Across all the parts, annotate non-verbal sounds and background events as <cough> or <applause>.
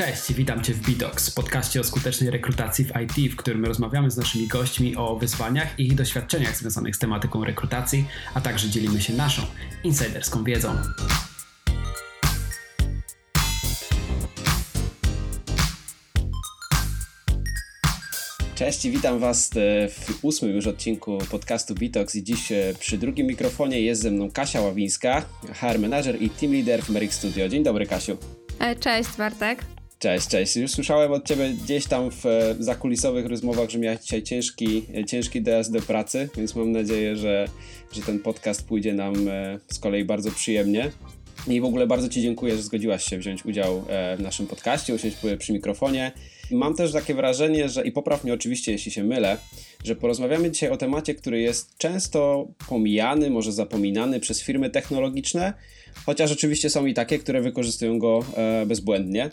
Cześć, witam Cię w Bidox, podcaście o skutecznej rekrutacji w IT, w którym rozmawiamy z naszymi gośćmi o wyzwaniach i ich doświadczeniach związanych z tematyką rekrutacji, a także dzielimy się naszą insiderską wiedzą. Cześć i witam Was e, w ósmym już odcinku podcastu Bitox i dziś e, przy drugim mikrofonie jest ze mną Kasia Ławińska, HR Manager i Team Leader w Merrick Studio. Dzień dobry Kasiu. E, cześć Bartek. Cześć, cześć. Już słyszałem od Ciebie gdzieś tam w zakulisowych rozmowach, że miałeś dzisiaj ciężki, ciężki dojazd do pracy, więc mam nadzieję, że, że ten podcast pójdzie nam z kolei bardzo przyjemnie. I w ogóle bardzo Ci dziękuję, że zgodziłaś się wziąć udział w naszym podcaście, usiąść przy mikrofonie. Mam też takie wrażenie, że i popraw mnie oczywiście, jeśli się mylę, że porozmawiamy dzisiaj o temacie, który jest często pomijany, może zapominany przez firmy technologiczne, chociaż oczywiście są i takie, które wykorzystują go e, bezbłędnie.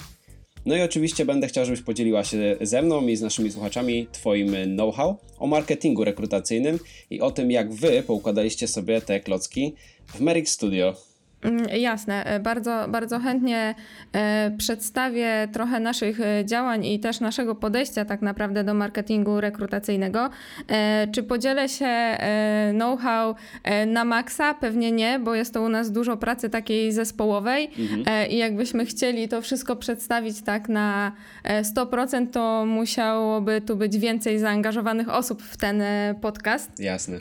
No i oczywiście będę chciał, żebyś podzieliła się ze mną i z naszymi słuchaczami Twoim know-how o marketingu rekrutacyjnym i o tym, jak Wy poukładaliście sobie te klocki w Merrick Studio. Mm, jasne, e, bardzo, bardzo chętnie e, przedstawię trochę naszych e, działań i też naszego podejścia tak naprawdę do marketingu rekrutacyjnego. Czy podzielę się know-how na maksa? Pewnie nie, bo jest to u nas dużo pracy takiej zespołowej mhm. i jakbyśmy chcieli to wszystko przedstawić tak na 100%, to musiałoby tu być więcej zaangażowanych osób w ten podcast. Jasne.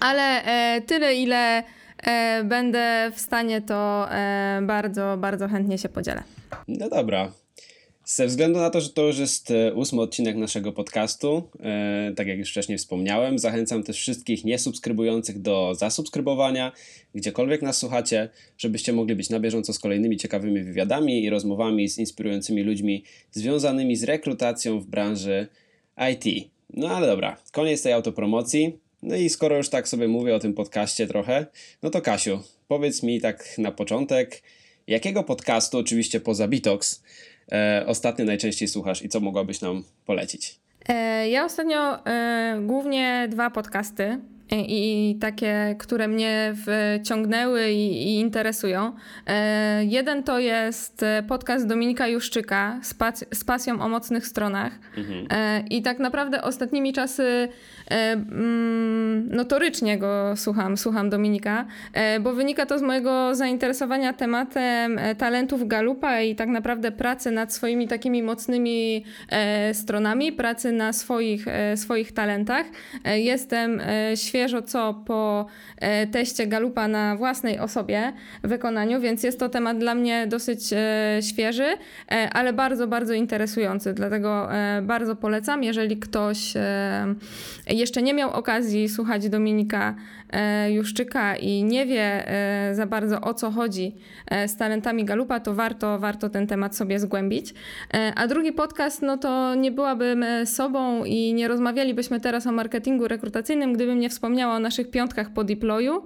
Ale tyle, ile będę w stanie, to e, bardzo, bardzo chętnie się podzielę. No dobra. Ze względu na to, że to już jest e, ósmy odcinek naszego podcastu, e, tak jak już wcześniej wspomniałem, zachęcam też wszystkich niesubskrybujących do zasubskrybowania, gdziekolwiek nas słuchacie, żebyście mogli być na bieżąco z kolejnymi ciekawymi wywiadami i rozmowami z inspirującymi ludźmi związanymi z rekrutacją w branży IT. No ale dobra, koniec tej autopromocji. No i skoro już tak sobie mówię o tym podcaście trochę, no to Kasiu, powiedz mi tak na początek, jakiego podcastu, oczywiście poza Bitox, e, ostatnio najczęściej słuchasz i co mogłabyś nam polecić? E, ja ostatnio e, głównie dwa podcasty i takie, które mnie wciągnęły i, i interesują. E, jeden to jest podcast Dominika Juszczyka z, pas z pasją o mocnych stronach. Mhm. E, I tak naprawdę ostatnimi czasy e, mm, notorycznie go słucham, słucham Dominika, e, bo wynika to z mojego zainteresowania tematem e, talentów Galupa i tak naprawdę pracy nad swoimi takimi mocnymi e, stronami, pracy na swoich, swoich talentach. Jestem świetnie świeżo co po e, teście Galupa na własnej osobie wykonaniu, więc jest to temat dla mnie dosyć e, świeży, e, ale bardzo, bardzo interesujący. Dlatego bardzo polecam, jeżeli ktoś jeszcze nie miał okazji słuchać Dominika Juszczyka i nie wie za bardzo o co chodzi z talentami Galupa, to warto, warto ten temat sobie zgłębić. A drugi podcast, no to nie byłabym sobą i nie rozmawialibyśmy teraz o marketingu rekrutacyjnym, gdybym nie wspomniał wspomniała o naszych piątkach po deployu.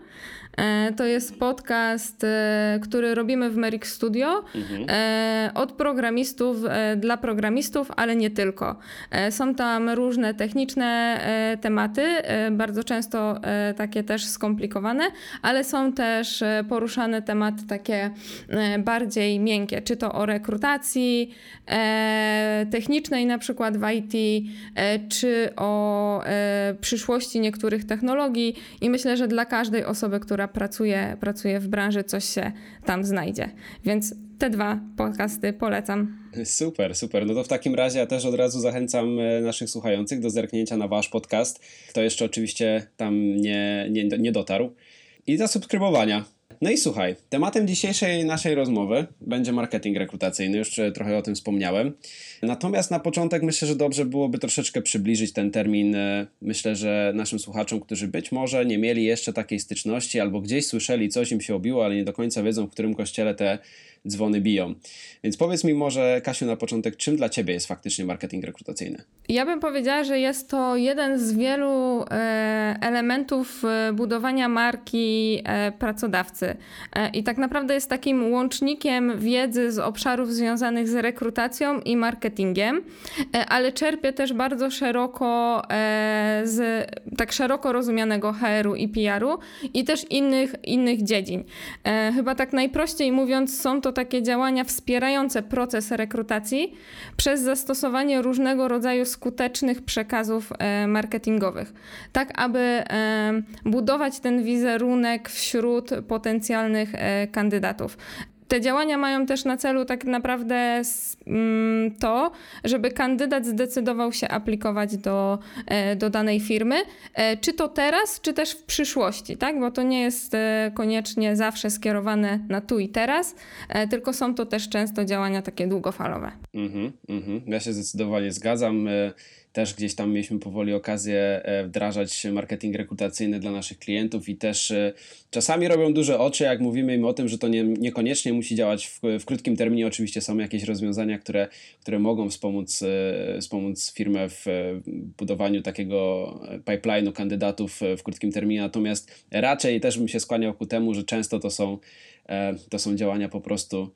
E, to jest podcast, e, który robimy w Merrick Studio mhm. E, od programistów dla programistów, ale nie tylko. Są tam różne techniczne tematy, bardzo często takie też skomplikowane, ale są też poruszane tematy takie bardziej miękkie, czy to o rekrutacji technicznej, na przykład w IT, czy o przyszłości niektórych technologii. I myślę, że dla każdej osoby, która która pracuje, pracuje w branży, coś się tam znajdzie. Więc te dwa podcasty polecam. Super, super. No to w takim razie ja też od razu zachęcam e, naszych słuchających do zerknięcia na wasz podcast, kto jeszcze oczywiście tam nie, nie, nie dotarł. I zasubskrybowania. No i słuchaj, tematem dzisiejszej naszej rozmowy będzie marketing rekrutacyjny, już trochę o tym wspomniałem. Natomiast na początek myślę, że dobrze byłoby troszeczkę przybliżyć ten termin. E, myślę, że naszym słuchaczom, którzy być może nie mieli jeszcze takiej styczności albo gdzieś słyszeli, coś im się obiło, ale nie do końca wiedzą, w którym kościele te dzwony biją. Więc powiedz mi może, Kasiu, na początek, czym dla Ciebie jest faktycznie marketing rekrutacyjny? Ja bym powiedziała, że jest to jeden z wielu e, elementów e, budowania marki e, pracodawcy. I tak naprawdę jest takim łącznikiem wiedzy z obszarów związanych z rekrutacją i marketingiem, ale czerpie też bardzo szeroko z tak szeroko rozumianego HR-u i PR-u i też innych, innych dziedzin. Chyba tak najprościej mówiąc, są to takie działania wspierające proces rekrutacji przez zastosowanie różnego rodzaju skutecznych przekazów e, marketingowych, tak aby e, budować ten wizerunek wśród potencjalnych kandydatów te działania mają też na celu tak naprawdę mm, to, żeby kandydat zdecydował się aplikować do, e, do danej firmy, e, czy to teraz, czy też w przyszłości, tak? Bo to nie jest e, koniecznie zawsze skierowane na tu i teraz, tylko są to też często działania takie długofalowe. Mhm, mhm. Ja się zdecydowanie zgadzam też gdzieś tam mieliśmy powoli okazję e, wdrażać marketing rekrutacyjny dla naszych klientów i też e, czasami robią duże oczy, jak mówimy im o tym, że to nie, niekoniecznie musi działać w, w krótkim terminie. Oczywiście są jakieś rozwiązania, które, które mogą wspomóc, e, wspomóc firmę w budowaniu takiego pipeline'u kandydatów w krótkim terminie, natomiast raczej też bym się skłaniał ku temu, że często to są, to są działania po prostu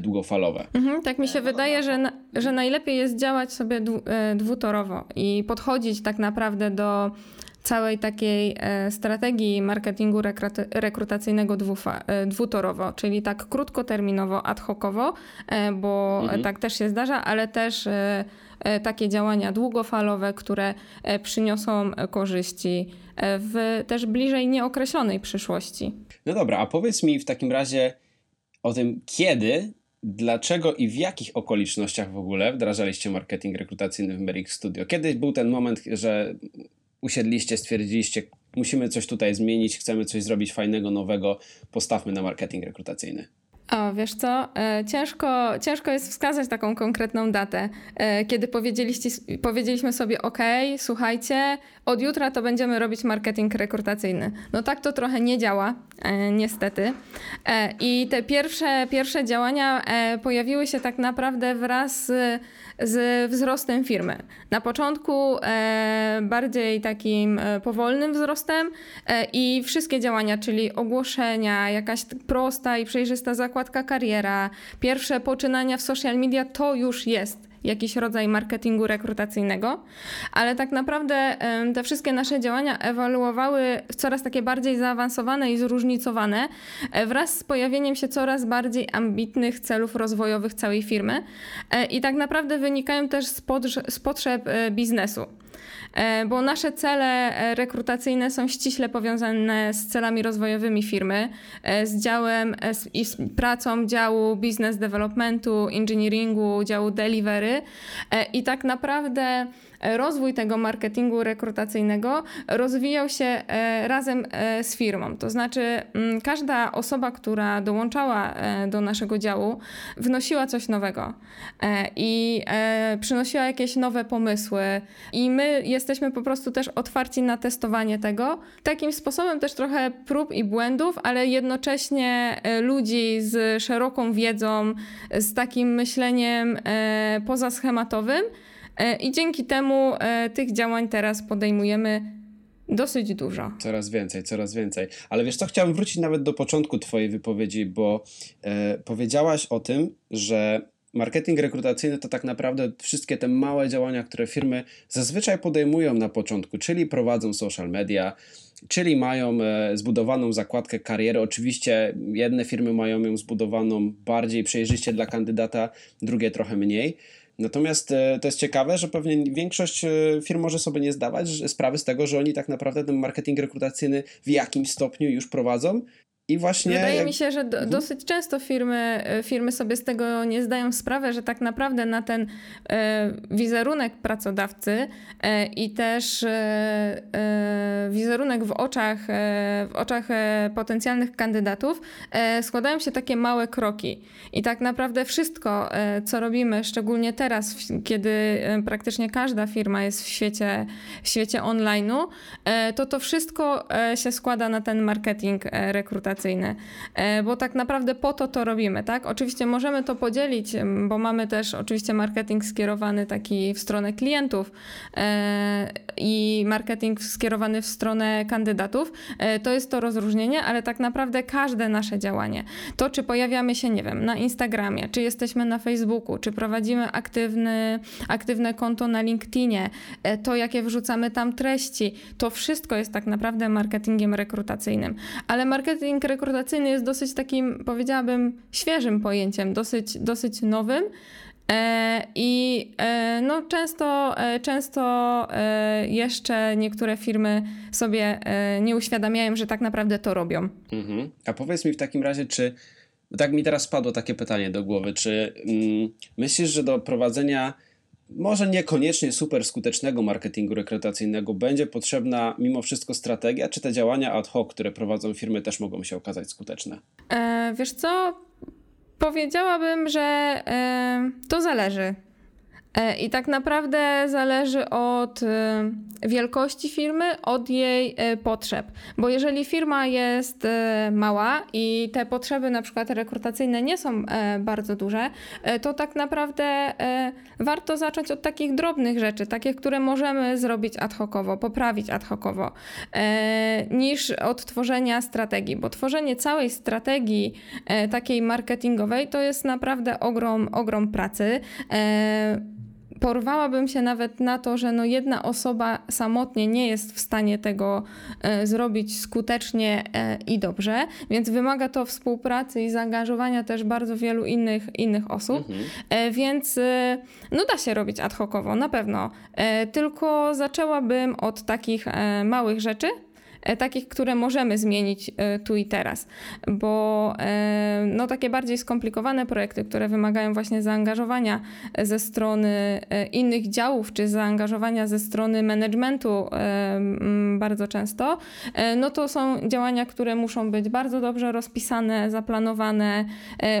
długofalowe. Mhm, tak mi się wydaje, że, na, że najlepiej jest działać sobie e, dwutorowo i podchodzić tak naprawdę do całej takiej e, strategii marketingu rekrutacyjnego dwutorowo, czyli tak krótkoterminowo, ad hocowo, bo mhm. tak też się zdarza, ale też takie działania długofalowe, które przyniosą korzyści w też bliżej nieokreślonej przyszłości. No dobra, a powiedz mi w takim razie, o tym, kiedy, dlaczego i w jakich okolicznościach w ogóle wdrażaliście marketing rekrutacyjny w Merrick Studio. Kiedy był ten moment, że usiedliście, stwierdziliście, musimy coś tutaj zmienić, chcemy coś zrobić fajnego, nowego, postawmy na marketing rekrutacyjny? O, wiesz co, e, ciężko, ciężko jest wskazać taką konkretną datę, e, kiedy powiedzieliście, powiedzieliśmy sobie, ok, słuchajcie, od jutra to będziemy robić marketing rekrutacyjny. No tak to trochę nie działa, e, niestety. I te pierwsze, pierwsze działania pojawiły się tak naprawdę wraz z, z wzrostem firmy. Na początku bardziej takim powolnym wzrostem i wszystkie działania, czyli ogłoszenia, jakaś prosta i przejrzysta zakładka kariera, pierwsze poczynania w social media to już jest jakiś rodzaj marketingu rekrutacyjnego, ale tak naprawdę te wszystkie nasze działania ewoluowały w coraz takie bardziej zaawansowane i zróżnicowane e, wraz z pojawieniem się coraz bardziej ambitnych celów rozwojowych całej firmy e, i tak naprawdę wynikają też z, potrzeb e, biznesu. Bo nasze cele rekrutacyjne są ściśle powiązane z celami rozwojowymi firmy, z działem i z pracą działu business developmentu, engineeringu, działu delivery i tak naprawdę rozwój tego marketingu rekrutacyjnego rozwijał się e, razem e, z firmą. To znaczy, mm, każda osoba, która dołączała e, do naszego działu, wnosiła coś nowego i przynosiła jakieś nowe pomysły, i my jesteśmy po prostu też otwarci na testowanie tego. Takim sposobem też trochę prób i błędów, ale jednocześnie ludzi z szeroką wiedzą, z takim myśleniem pozaschematowym. E, I dzięki temu e, tych działań teraz podejmujemy dosyć dużo. Coraz więcej, coraz więcej. Ale wiesz co, chciałem wrócić nawet do początku Twojej wypowiedzi, bo e, powiedziałaś o tym, że marketing rekrutacyjny to tak naprawdę wszystkie te małe działania, które firmy zazwyczaj podejmują na początku, czyli prowadzą social media, czyli mają zbudowaną zakładkę kariery. Oczywiście jedne firmy mają ją zbudowaną bardziej przejrzyście dla kandydata, drugie trochę mniej. Natomiast e, to jest ciekawe, że pewnie większość e, firm może sobie nie zdawać sprawy z tego, że oni tak naprawdę ten marketing rekrutacyjny w jakimś stopniu już prowadzą i właśnie. Wydaje jak... mi się, że do, mhm. dosyć często firmy, e, firmy sobie z tego nie zdają sprawy, że tak naprawdę na ten e, wizerunek pracodawcy e, i też e, e wizerunek w oczach, e, w oczach potencjalnych kandydatów składają się takie małe kroki. I tak naprawdę wszystko, co robimy, szczególnie teraz, kiedy praktycznie każda firma jest w świecie, w świecie online'u, to to wszystko się składa na ten marketing rekrutacyjny E, bo tak naprawdę po to to robimy, tak? Oczywiście możemy to podzielić, bo mamy też oczywiście marketing skierowany taki w stronę klientów e, i marketing skierowany w stronę kandydatów. E, to jest to rozróżnienie, ale tak naprawdę każde nasze działanie, to czy pojawiamy się, nie wiem, na Instagramie, czy jesteśmy na Facebooku, czy prowadzimy aktywny, aktywne konto na LinkedInie, to jakie wrzucamy tam treści, to wszystko jest tak naprawdę marketingiem rekrutacyjnym. Ale marketing rekrutacyjny jest dosyć takim, powiedziałabym, świeżym pojęciem, dosyć, dosyć nowym. E, I e, no, często, e, często jeszcze niektóre firmy sobie nie uświadamiają, że tak naprawdę to robią. Mhm. A powiedz mi w takim razie, czy tak mi teraz spadło takie pytanie do głowy, czy mm, myślisz, że do prowadzenia może niekoniecznie super skutecznego marketingu rekrutacyjnego będzie potrzebna mimo wszystko strategia, czy te działania ad hoc, które prowadzą firmy, też mogą się okazać skuteczne? E, wiesz co? Powiedziałabym, że y, to zależy. E, I tak naprawdę zależy od e, wielkości firmy, od jej e, potrzeb. Bo jeżeli firma jest mała i te potrzeby na przykład rekrutacyjne nie są bardzo duże, to tak naprawdę warto zacząć od takich drobnych rzeczy, takich, które możemy zrobić ad hocowo, poprawić ad hocowo, niż od tworzenia strategii. Bo tworzenie całej strategii takiej marketingowej to jest naprawdę ogrom, ogrom pracy porwałabym się nawet na to, że no jedna osoba samotnie nie jest w stanie tego e, zrobić skutecznie e, i dobrze, więc wymaga to współpracy i zaangażowania też bardzo wielu innych, innych osób, mhm. e, więc no da się robić ad hocowo, na pewno. Tylko zaczęłabym od takich małych rzeczy, takich, które możemy zmienić e, tu i teraz, bo e, no, takie bardziej skomplikowane projekty, które wymagają właśnie zaangażowania ze strony innych działów, czy zaangażowania ze strony managementu bardzo często, no to są działania, które muszą być bardzo dobrze rozpisane, zaplanowane,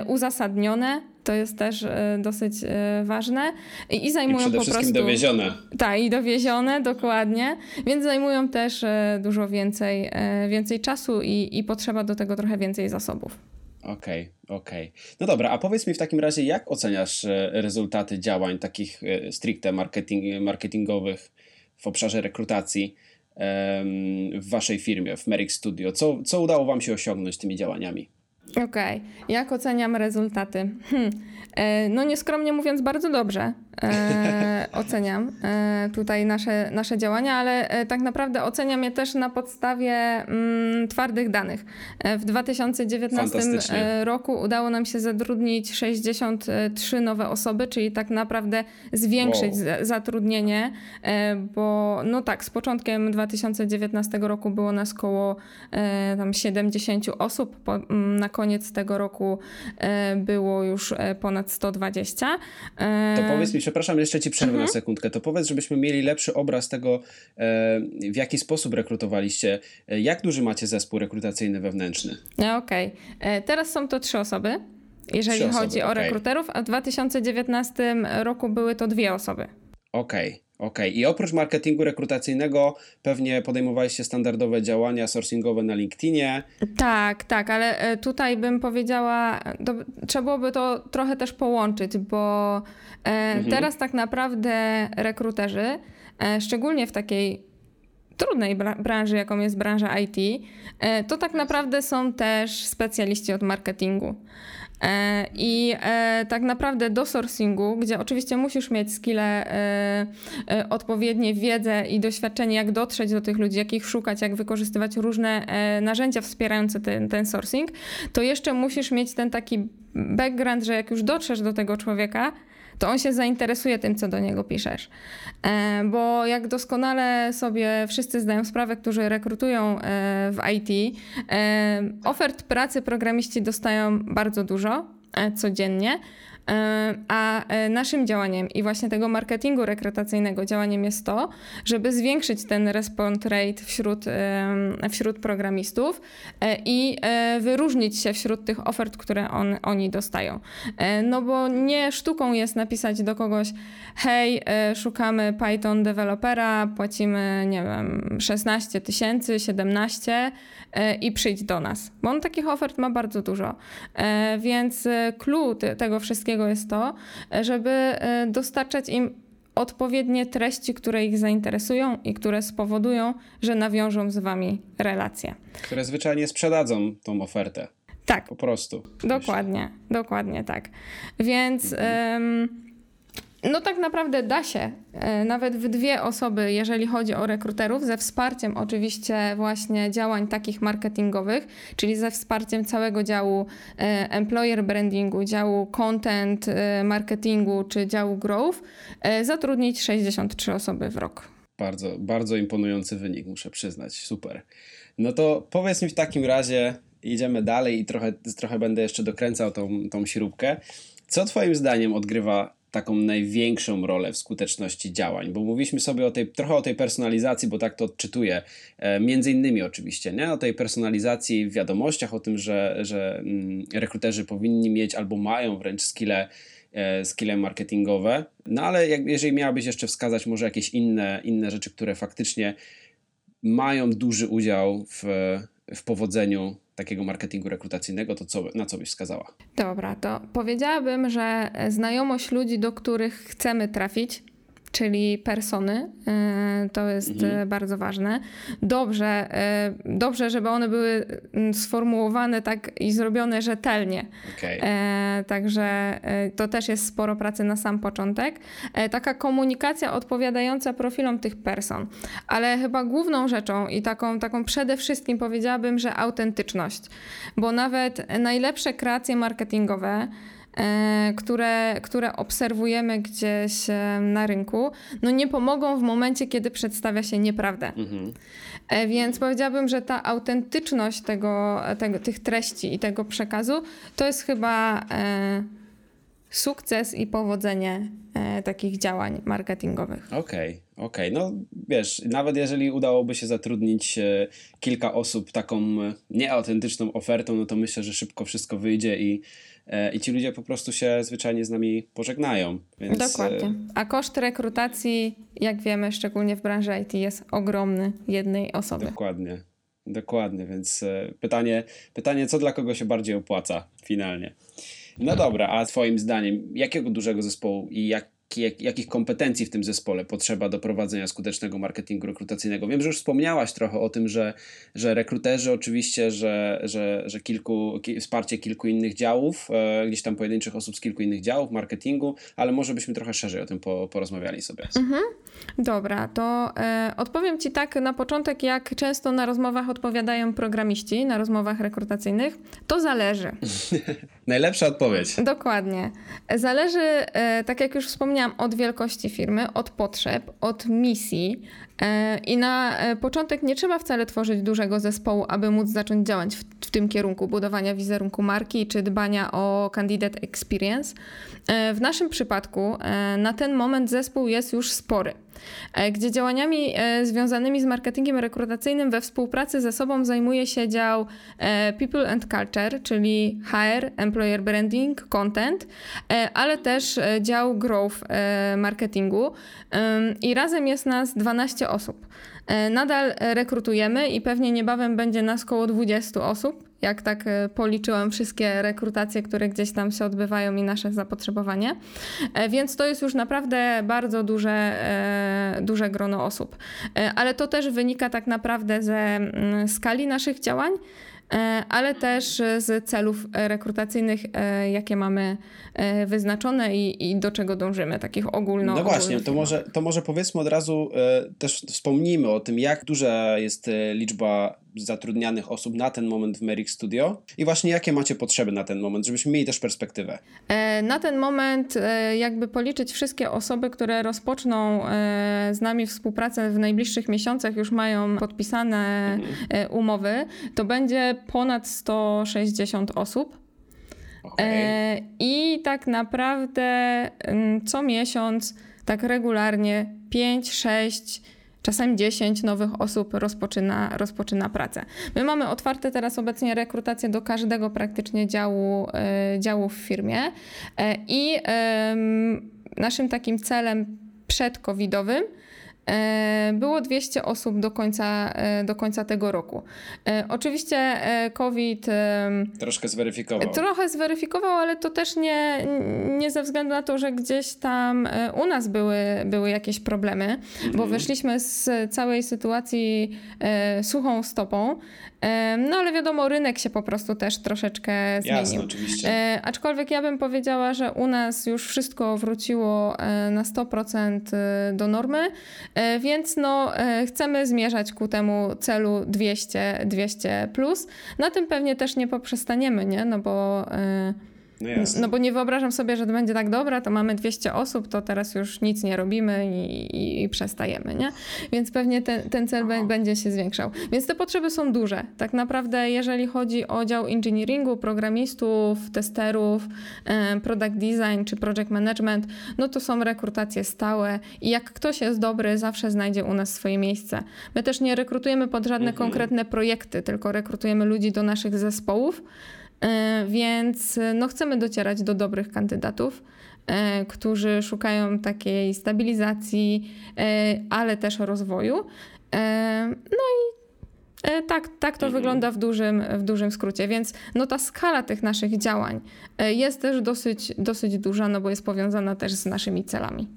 uzasadnione to jest też e, dosyć e, ważne. I, i zajmują I przede po wszystkim prostu. dowiezione. Tak, i dowiezione, dokładnie. Więc zajmują też e, dużo więcej, więcej czasu i, i potrzeba do tego trochę więcej zasobów. Okej, okay, okej. Okay. No dobra, a powiedz mi w takim razie, jak oceniasz rezultaty działań takich stricte marketing, marketingowych w obszarze rekrutacji w waszej firmie, w Merrick Studio? Co, co udało wam się osiągnąć tymi działaniami? Okej, okay. jak oceniam rezultaty? Hmm. E, no nieskromnie mówiąc, bardzo dobrze e, <laughs> oceniam e, tutaj nasze, nasze działania, ale e, tak naprawdę oceniam je też na podstawie mm, twardych danych. E, w 2019 e, roku udało nam się zatrudnić 63 nowe osoby, czyli tak naprawdę zwiększyć wow. zatrudnienie, bo no tak, z początkiem 2019 roku było nas około tam 70 osób, po, mm, na koniec tego roku było już ponad 120. To powiedz mi, przepraszam, jeszcze ci przerwę mhm. na sekundkę. To powiedz, żebyśmy mieli lepszy obraz tego, e, w jaki sposób rekrutowaliście. E, jak duży macie zespół rekrutacyjny wewnętrzny? E, okej. Okay. Teraz są to trzy osoby, jeżeli trzy chodzi osoby, o okay. rekruterów, a w 2019 roku były to dwie osoby. Okej. Okay. Okej, okay. i oprócz marketingu rekrutacyjnego pewnie podejmowaliście standardowe działania sourcingowe na LinkedInie. Tak, tak, ale tutaj bym powiedziała, to, trzeba byłoby to trochę też połączyć, bo E, mhm. Teraz tak naprawdę rekruterzy, e, szczególnie w takiej trudnej branży, jaką jest branża IT, e, to tak naprawdę są też specjaliści od marketingu. I tak naprawdę do sourcingu, gdzie oczywiście musisz mieć skille, odpowiednie wiedzę i doświadczenie, jak dotrzeć do tych ludzi, jak ich szukać, jak wykorzystywać różne narzędzia wspierające ten, ten sourcing, to jeszcze musisz mieć ten taki background, że jak już dotrzesz do tego człowieka, to on się zainteresuje tym, co do niego piszesz. E, bo jak doskonale sobie wszyscy zdają sprawę, którzy rekrutują e, w IT, e, ofert pracy programiści dostają bardzo dużo codziennie. E, a e, naszym działaniem i właśnie tego marketingu rekrutacyjnego działaniem jest to, żeby zwiększyć ten respond rate wśród, wśród programistów e, i wyróżnić się wśród tych ofert, które on, oni dostają. No bo nie sztuką jest napisać do kogoś, hej, szukamy Python dewelopera, płacimy, nie wiem, 16 tysięcy, 17 i przyjdź do nas. Bo on takich ofert ma bardzo dużo. Więc clue tego wszystkiego jest to, żeby e, dostarczać im odpowiednie treści, które ich zainteresują i które spowodują, że nawiążą z wami relacje. Które zwyczajnie sprzedadzą tą ofertę. Tak. Po prostu. Dokładnie, myślę. dokładnie tak. Więc. Mhm. No tak naprawdę da się, e, nawet w dwie osoby, jeżeli chodzi o rekruterów, ze wsparciem oczywiście właśnie działań takich marketingowych, czyli ze wsparciem całego działu e, employer brandingu, działu content e, marketingu czy działu growth, zatrudnić 63 osoby w rok. Bardzo, bardzo imponujący wynik, muszę przyznać. Super. No to powiedz mi w takim razie, idziemy dalej i trochę, trochę będę jeszcze dokręcał tą, tą śrubkę. Co Twoim zdaniem odgrywa taką największą rolę w skuteczności działań, bo mówiliśmy sobie o tej, trochę o tej personalizacji, bo tak to odczytuję, e, między innymi oczywiście, nie? o tej personalizacji w wiadomościach, o tym, że, że mm, rekruterzy powinni mieć albo mają wręcz skille, e, skille marketingowe, no ale jak, jeżeli miałabyś jeszcze wskazać może jakieś inne, inne rzeczy, które faktycznie mają duży udział w, w powodzeniu takiego marketingu rekrutacyjnego, to co, na co byś wskazała? Dobra, to powiedziałabym, że znajomość ludzi, do których chcemy trafić, czyli persony. E, to jest mhm. E, bardzo ważne. Dobrze, e, dobrze, żeby one były mm, sformułowane tak i zrobione rzetelnie. Okay. Także to też jest sporo pracy na sam początek. Taka komunikacja odpowiadająca profilom tych person. Ale chyba główną rzeczą i taką, taką przede wszystkim powiedziałabym, że autentyczność. Bo nawet najlepsze kreacje marketingowe, które, które obserwujemy gdzieś e, na rynku, no nie pomogą w momencie, kiedy przedstawia się nieprawdę. Mhm. E, więc powiedziałabym, że ta autentyczność tego, tego, tych treści i tego przekazu to jest chyba sukces i powodzenie takich działań marketingowych. Okej, okay, okej. Okay. No wiesz, nawet jeżeli udałoby się zatrudnić kilka osób taką nieautentyczną ofertą, no to myślę, że szybko wszystko wyjdzie i E, i ci ludzie po prostu się zwyczajnie z nami pożegnają. Więc... Dokładnie. E, A koszt rekrutacji, jak wiemy, szczególnie w branży IT, jest ogromny jednej osoby. Dokładnie. Dokładnie, więc e, pytanie, pytanie, co dla kogo się bardziej opłaca finalnie. No dobra, a Twoim zdaniem, jakiego dużego zespołu i jak jak, jakich kompetencji w tym zespole potrzeba do prowadzenia skutecznego marketingu rekrutacyjnego. Wiem, że już wspomniałaś trochę o tym, że, że rekruterzy oczywiście, że, że, że kilku, ki, wsparcie kilku innych działów, e, gdzieś tam pojedynczych osób z kilku innych działów marketingu, ale może byśmy trochę szerzej o tym po, porozmawiali sobie. Mhm. Dobra, to e, odpowiem Ci tak na początek, jak często na rozmowach odpowiadają programiści, na rozmowach rekrutacyjnych. To zależy. <laughs> Najlepsza odpowiedź. Dokładnie. Zależy, e, tak jak już wspomniałam, od wielkości firmy, od potrzeb, od misji. E, I na e, początek nie trzeba wcale tworzyć dużego zespołu, aby móc zacząć działać w, w tym kierunku budowania wizerunku marki czy dbania o candidate experience. W naszym przypadku na ten moment zespół jest już spory. E, gdzie działaniami e, związanymi z marketingiem rekrutacyjnym we współpracy ze sobą zajmuje się dział e, People and Culture, czyli HR, Employer Branding, Content, ale też dział Growth Marketingu i razem jest nas 12 osób. Nadal rekrutujemy i pewnie niebawem będzie nas około 20 osób jak tak e, policzyłam wszystkie rekrutacje, które gdzieś tam się odbywają i nasze zapotrzebowanie. E, więc to jest już naprawdę bardzo duże, e, duże grono osób. Ale to też wynika tak naprawdę ze mm, skali naszych działań ale też z celów rekrutacyjnych, jakie mamy wyznaczone i, i do czego dążymy, takich ogólno. No właśnie, to może, to może powiedzmy od razu, też wspomnijmy o tym, jak duża jest liczba zatrudnianych osób na ten moment w Merrick Studio i właśnie jakie macie potrzeby na ten moment, żebyśmy mieli też perspektywę? E, na ten moment e, jakby policzyć wszystkie osoby, które rozpoczną e, z nami współpracę w najbliższych miesiącach, już mają podpisane mhm. umowy, to będzie ponad 160 osób. Okay. I tak naprawdę co miesiąc, tak regularnie 5, 6 czasem 10 nowych osób rozpoczyna, rozpoczyna pracę. My mamy otwarte teraz obecnie rekrutację do każdego praktycznie działu, e, działu w firmie e, i naszym takim celem przedcovidowym było 200 osób do końca, e, do końca tego roku. E, oczywiście COVID. Troszkę zweryfikował. Trochę zweryfikował, ale to też nie, nie ze względu na to, że gdzieś tam u nas były, były jakieś problemy, mhm. bo wyszliśmy z całej sytuacji suchą stopą. No ale wiadomo, rynek się po prostu też troszeczkę zmienił. Jasne, oczywiście. Aczkolwiek ja bym powiedziała, że u nas już wszystko wróciło na 100% do normy. E, więc no, e, chcemy zmierzać ku temu celu 200, 200 plus. Na tym pewnie też nie poprzestaniemy, nie? No bo no, no, bo nie wyobrażam sobie, że to będzie tak dobra, to mamy 200 osób, to teraz już nic nie robimy i, i, i przestajemy, nie? Więc pewnie ten, ten cel będzie się zwiększał. Więc te potrzeby są duże. Tak naprawdę, jeżeli chodzi o dział engineeringu, programistów, testerów, product design czy project management, no to są rekrutacje stałe i jak ktoś jest dobry, zawsze znajdzie u nas swoje miejsce. My też nie rekrutujemy pod żadne mhm. konkretne projekty, tylko rekrutujemy ludzi do naszych zespołów. E, więc e, no, chcemy docierać do dobrych kandydatów, e, którzy szukają takiej stabilizacji, ale też rozwoju. No i tak, tak to mhm. wygląda w dużym, w dużym skrócie, więc no ta skala tych naszych działań jest też dosyć, dosyć duża, no bo jest powiązana też z naszymi celami.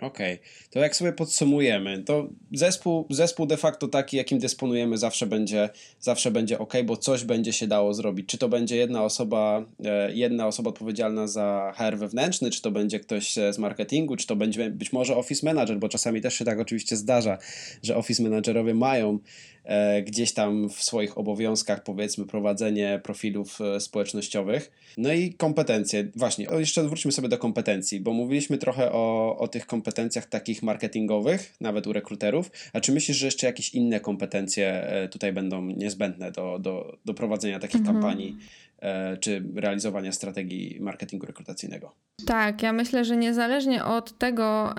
Okej, okay. to jak sobie podsumujemy, to zespół, zespół de facto taki, jakim dysponujemy, zawsze będzie, zawsze będzie ok, bo coś będzie się dało zrobić. Czy to będzie jedna osoba, e, jedna osoba odpowiedzialna za HR wewnętrzny, czy to będzie ktoś z marketingu, czy to będzie być może office manager, bo czasami też się tak oczywiście zdarza, że office managerowie mają E, gdzieś tam w swoich obowiązkach, powiedzmy, prowadzenie profilów e, społecznościowych. No i kompetencje. Właśnie, jeszcze wróćmy sobie do kompetencji, bo mówiliśmy trochę o, o tych kompetencjach takich marketingowych, nawet u rekruterów. A czy myślisz, że jeszcze jakieś inne kompetencje e, tutaj będą niezbędne do, do, do prowadzenia takich mhm. kampanii E, czy realizowania strategii marketingu rekrutacyjnego. Tak, ja myślę, że niezależnie od tego,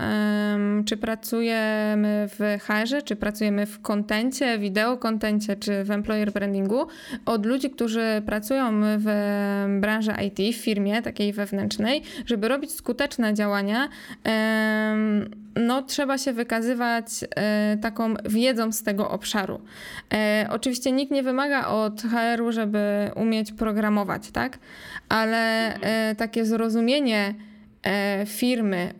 czy pracujemy w HR, czy pracujemy w kontencie, wideo kontencie, czy w employer brandingu, od ludzi, którzy pracują w branży IT, w firmie takiej wewnętrznej, żeby robić skuteczne działania, no, trzeba się wykazywać e, taką wiedzą z tego obszaru. E, oczywiście nikt nie wymaga od HR-u, żeby umieć programować, tak? Ale e, takie zrozumienie firmy,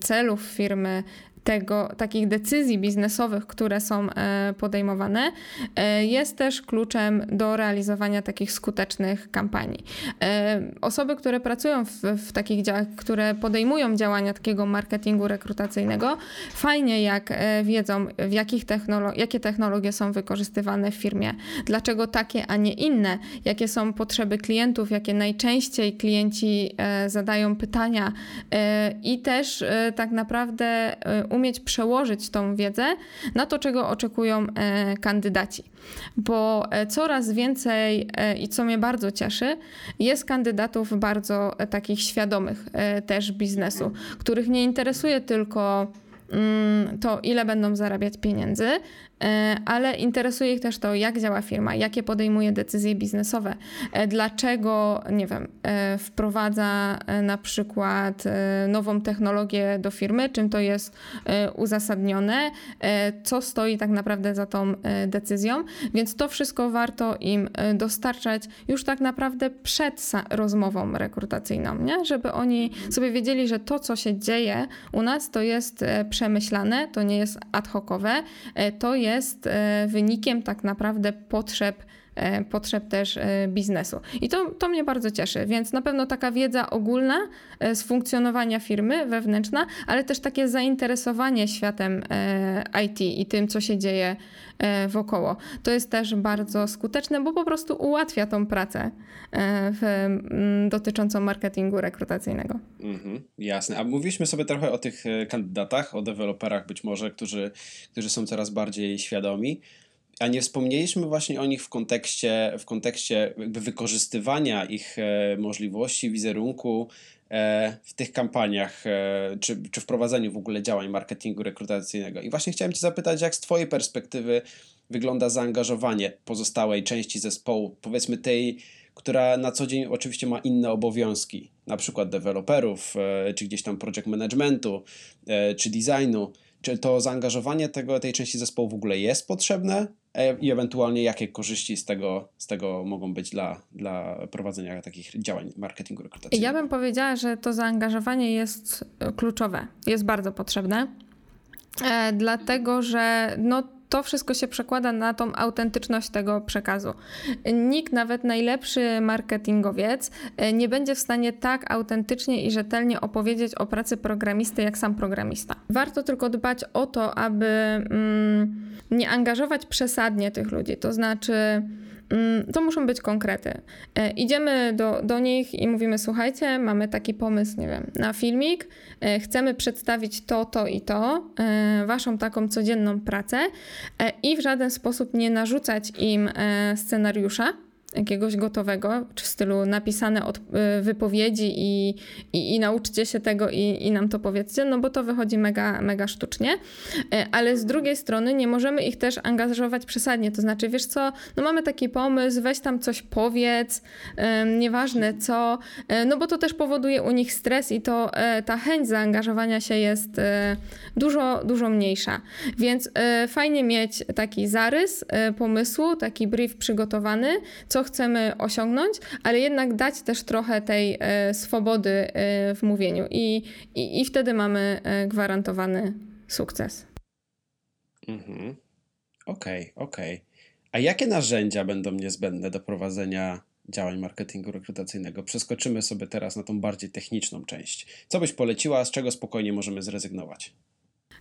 celów firmy, tego, takich decyzji biznesowych, które są e, podejmowane, e, jest też kluczem do realizowania takich skutecznych kampanii. E, osoby, które pracują w, w takich działach, które podejmują działania takiego marketingu rekrutacyjnego, fajnie jak wiedzą, w jakich technolo jakie technologie są wykorzystywane w firmie, dlaczego takie, a nie inne, jakie są potrzeby klientów, jakie najczęściej klienci zadają pytania i też tak naprawdę umieć przełożyć tą wiedzę na to, czego oczekują e, kandydaci. Bo e, coraz więcej e, i co mnie bardzo cieszy, jest kandydatów bardzo takich świadomych też biznesu, których nie interesuje tylko mm, to, ile będą zarabiać pieniędzy, ale interesuje ich też to, jak działa firma, jakie podejmuje decyzje biznesowe, e, dlaczego, nie wiem, e, wprowadza na przykład nową technologię do firmy, czym to jest uzasadnione, co stoi tak naprawdę za tą decyzją, więc to wszystko warto im dostarczać już tak naprawdę przed rozmową rekrutacyjną, nie? żeby oni sobie wiedzieli, że to, co się dzieje u nas, to jest przemyślane, to nie jest ad hocowe, to jest jest e, wynikiem tak naprawdę potrzeb potrzeb też e, biznesu. I to, to mnie bardzo cieszy, więc na pewno taka wiedza ogólna z funkcjonowania firmy wewnętrzna, ale też takie zainteresowanie światem IT i tym, co się dzieje wokoło. To jest też bardzo skuteczne, bo po prostu ułatwia tą pracę w, dotyczącą marketingu rekrutacyjnego. Mhm, jasne. A mówiliśmy sobie trochę o tych kandydatach, o deweloperach być może, którzy, którzy są coraz bardziej świadomi. A nie wspomnieliśmy właśnie o nich w kontekście, w kontekście jakby wykorzystywania ich e, możliwości, wizerunku e, w tych kampaniach, e, czy, czy wprowadzeniu w ogóle działań marketingu rekrutacyjnego. I właśnie chciałem Cię zapytać, jak z Twojej perspektywy wygląda zaangażowanie pozostałej części zespołu, powiedzmy tej, która na co dzień oczywiście ma inne obowiązki, na przykład deweloperów, czy gdzieś tam project managementu, czy designu czy to zaangażowanie tego, tej części zespołu w ogóle jest potrzebne i ewentualnie jakie korzyści z tego, z tego mogą być dla, dla prowadzenia takich działań marketingu rekrutacyjnego? Ja bym powiedziała, że to zaangażowanie jest e, kluczowe, jest bardzo potrzebne, e, dlatego że no, to wszystko się przekłada na tą autentyczność tego przekazu. Nikt, nawet najlepszy marketingowiec, e, nie będzie w stanie tak autentycznie i rzetelnie opowiedzieć o pracy programisty, jak sam programista. Warto tylko dbać o to, aby mm, nie angażować przesadnie tych ludzi, to znaczy to muszą być konkrety. E, idziemy do, do nich i mówimy: Słuchajcie, mamy taki pomysł, nie wiem, na filmik, e, chcemy przedstawić to, to i to, e, waszą taką codzienną pracę i w żaden sposób nie narzucać im scenariusza jakiegoś gotowego, czy w stylu napisane od y, wypowiedzi i, i, i nauczcie się tego i, i nam to powiedzcie, no bo to wychodzi mega, mega sztucznie. E, ale z drugiej strony nie możemy ich też angażować przesadnie, to znaczy, wiesz co, no mamy taki pomysł, weź tam coś powiedz, nieważne co, e, no bo to też powoduje u nich stres i to e, ta chęć zaangażowania się jest dużo, dużo mniejsza. Więc fajnie mieć taki zarys pomysłu, taki brief przygotowany, co chcemy osiągnąć, ale jednak dać też trochę tej e, swobody e, w mówieniu i, i, i wtedy mamy e, gwarantowany sukces. Mhm. Okej, okay, okej. Okay. A jakie narzędzia będą niezbędne do prowadzenia działań marketingu rekrutacyjnego? Przeskoczymy sobie teraz na tą bardziej techniczną część. Co byś poleciła, z czego spokojnie możemy zrezygnować?